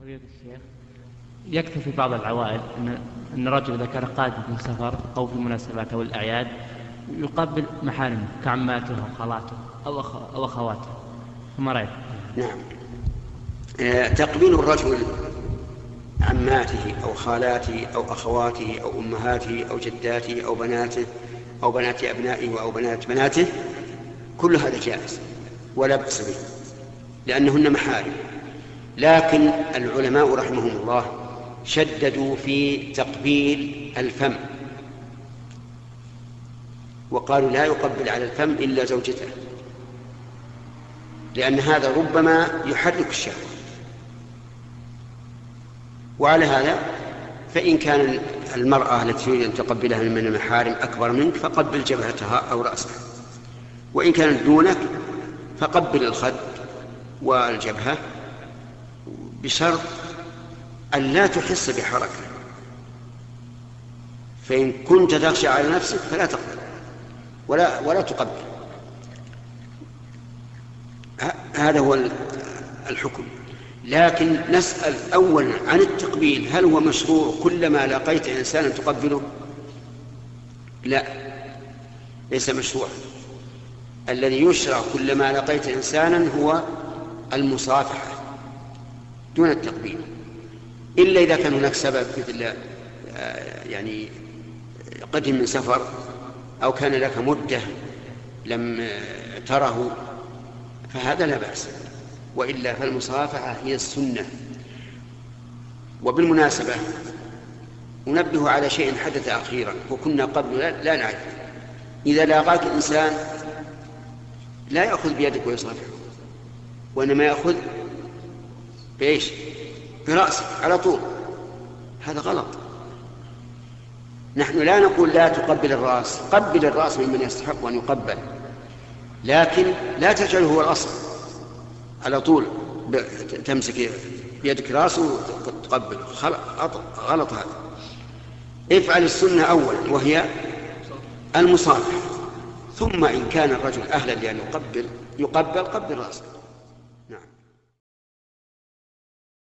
فضيلة الشيخ. يكتفي بعض العوائل أن أن الرجل إذا كان قادم من سفر أو في المناسبات أو الأعياد يقبل محارمه كعماته أو خالاته أو. أو أخواته. ثم رأيت نعم. آه، تقبيل الرجل عماته أو خالاته أو أخواته أو أمهاته أو جداته أو بناته أو بنات أبنائه أو بنات بناته كل هذا جائز ولا بأس به لأنهن محارم. لكن العلماء رحمهم الله شددوا في تقبيل الفم. وقالوا لا يقبل على الفم إلا زوجته لأن هذا ربما يحرك الشهوة. وعلى هذا فإن كان المرأة التي تريد أن تقبلها من المحارم أكبر منك فقبل جبهتها أو رأسها. وإن كانت دونك فقبل الخد والجبهة بشرط أن لا تحس بحركة. فإن كنت تخشى على نفسك فلا تقبل ولا ولا تقبل. هذا هو الحكم. لكن نسأل أولا عن التقبيل هل هو مشروع كلما لقيت إنسانا تقبله؟ لا ليس مشروعا. الذي يشرع كلما لقيت إنسانا هو المصافحة. دون التقبيل. إلا إذا كان هناك سبب مثل آه، يعني قدم من سفر أو كان لك مدة لم آه، تره فهذا لا بأس. وإلا فالمصافحة هي السنة. وبالمناسبة أنبه على شيء حدث أخيرا وكنا قبل لا نعرف. إذا لاقاك إنسان لا يأخذ بيدك ويصافحك وإنما يأخذ بإيش؟ برأسك على طول. هذا غلط. نحن لا نقول لا تقبل الرأس. قبل الرأس ممن يستحق أن يقبل. لكن لا تجعله هو الأصل. على طول تمسك بيدك راسه وتقبله غلط هذا. افعل السنة أولا وهي المصافحة ثم إن كان الرجل أهلا لأن يقبل يقبل قبل رأسه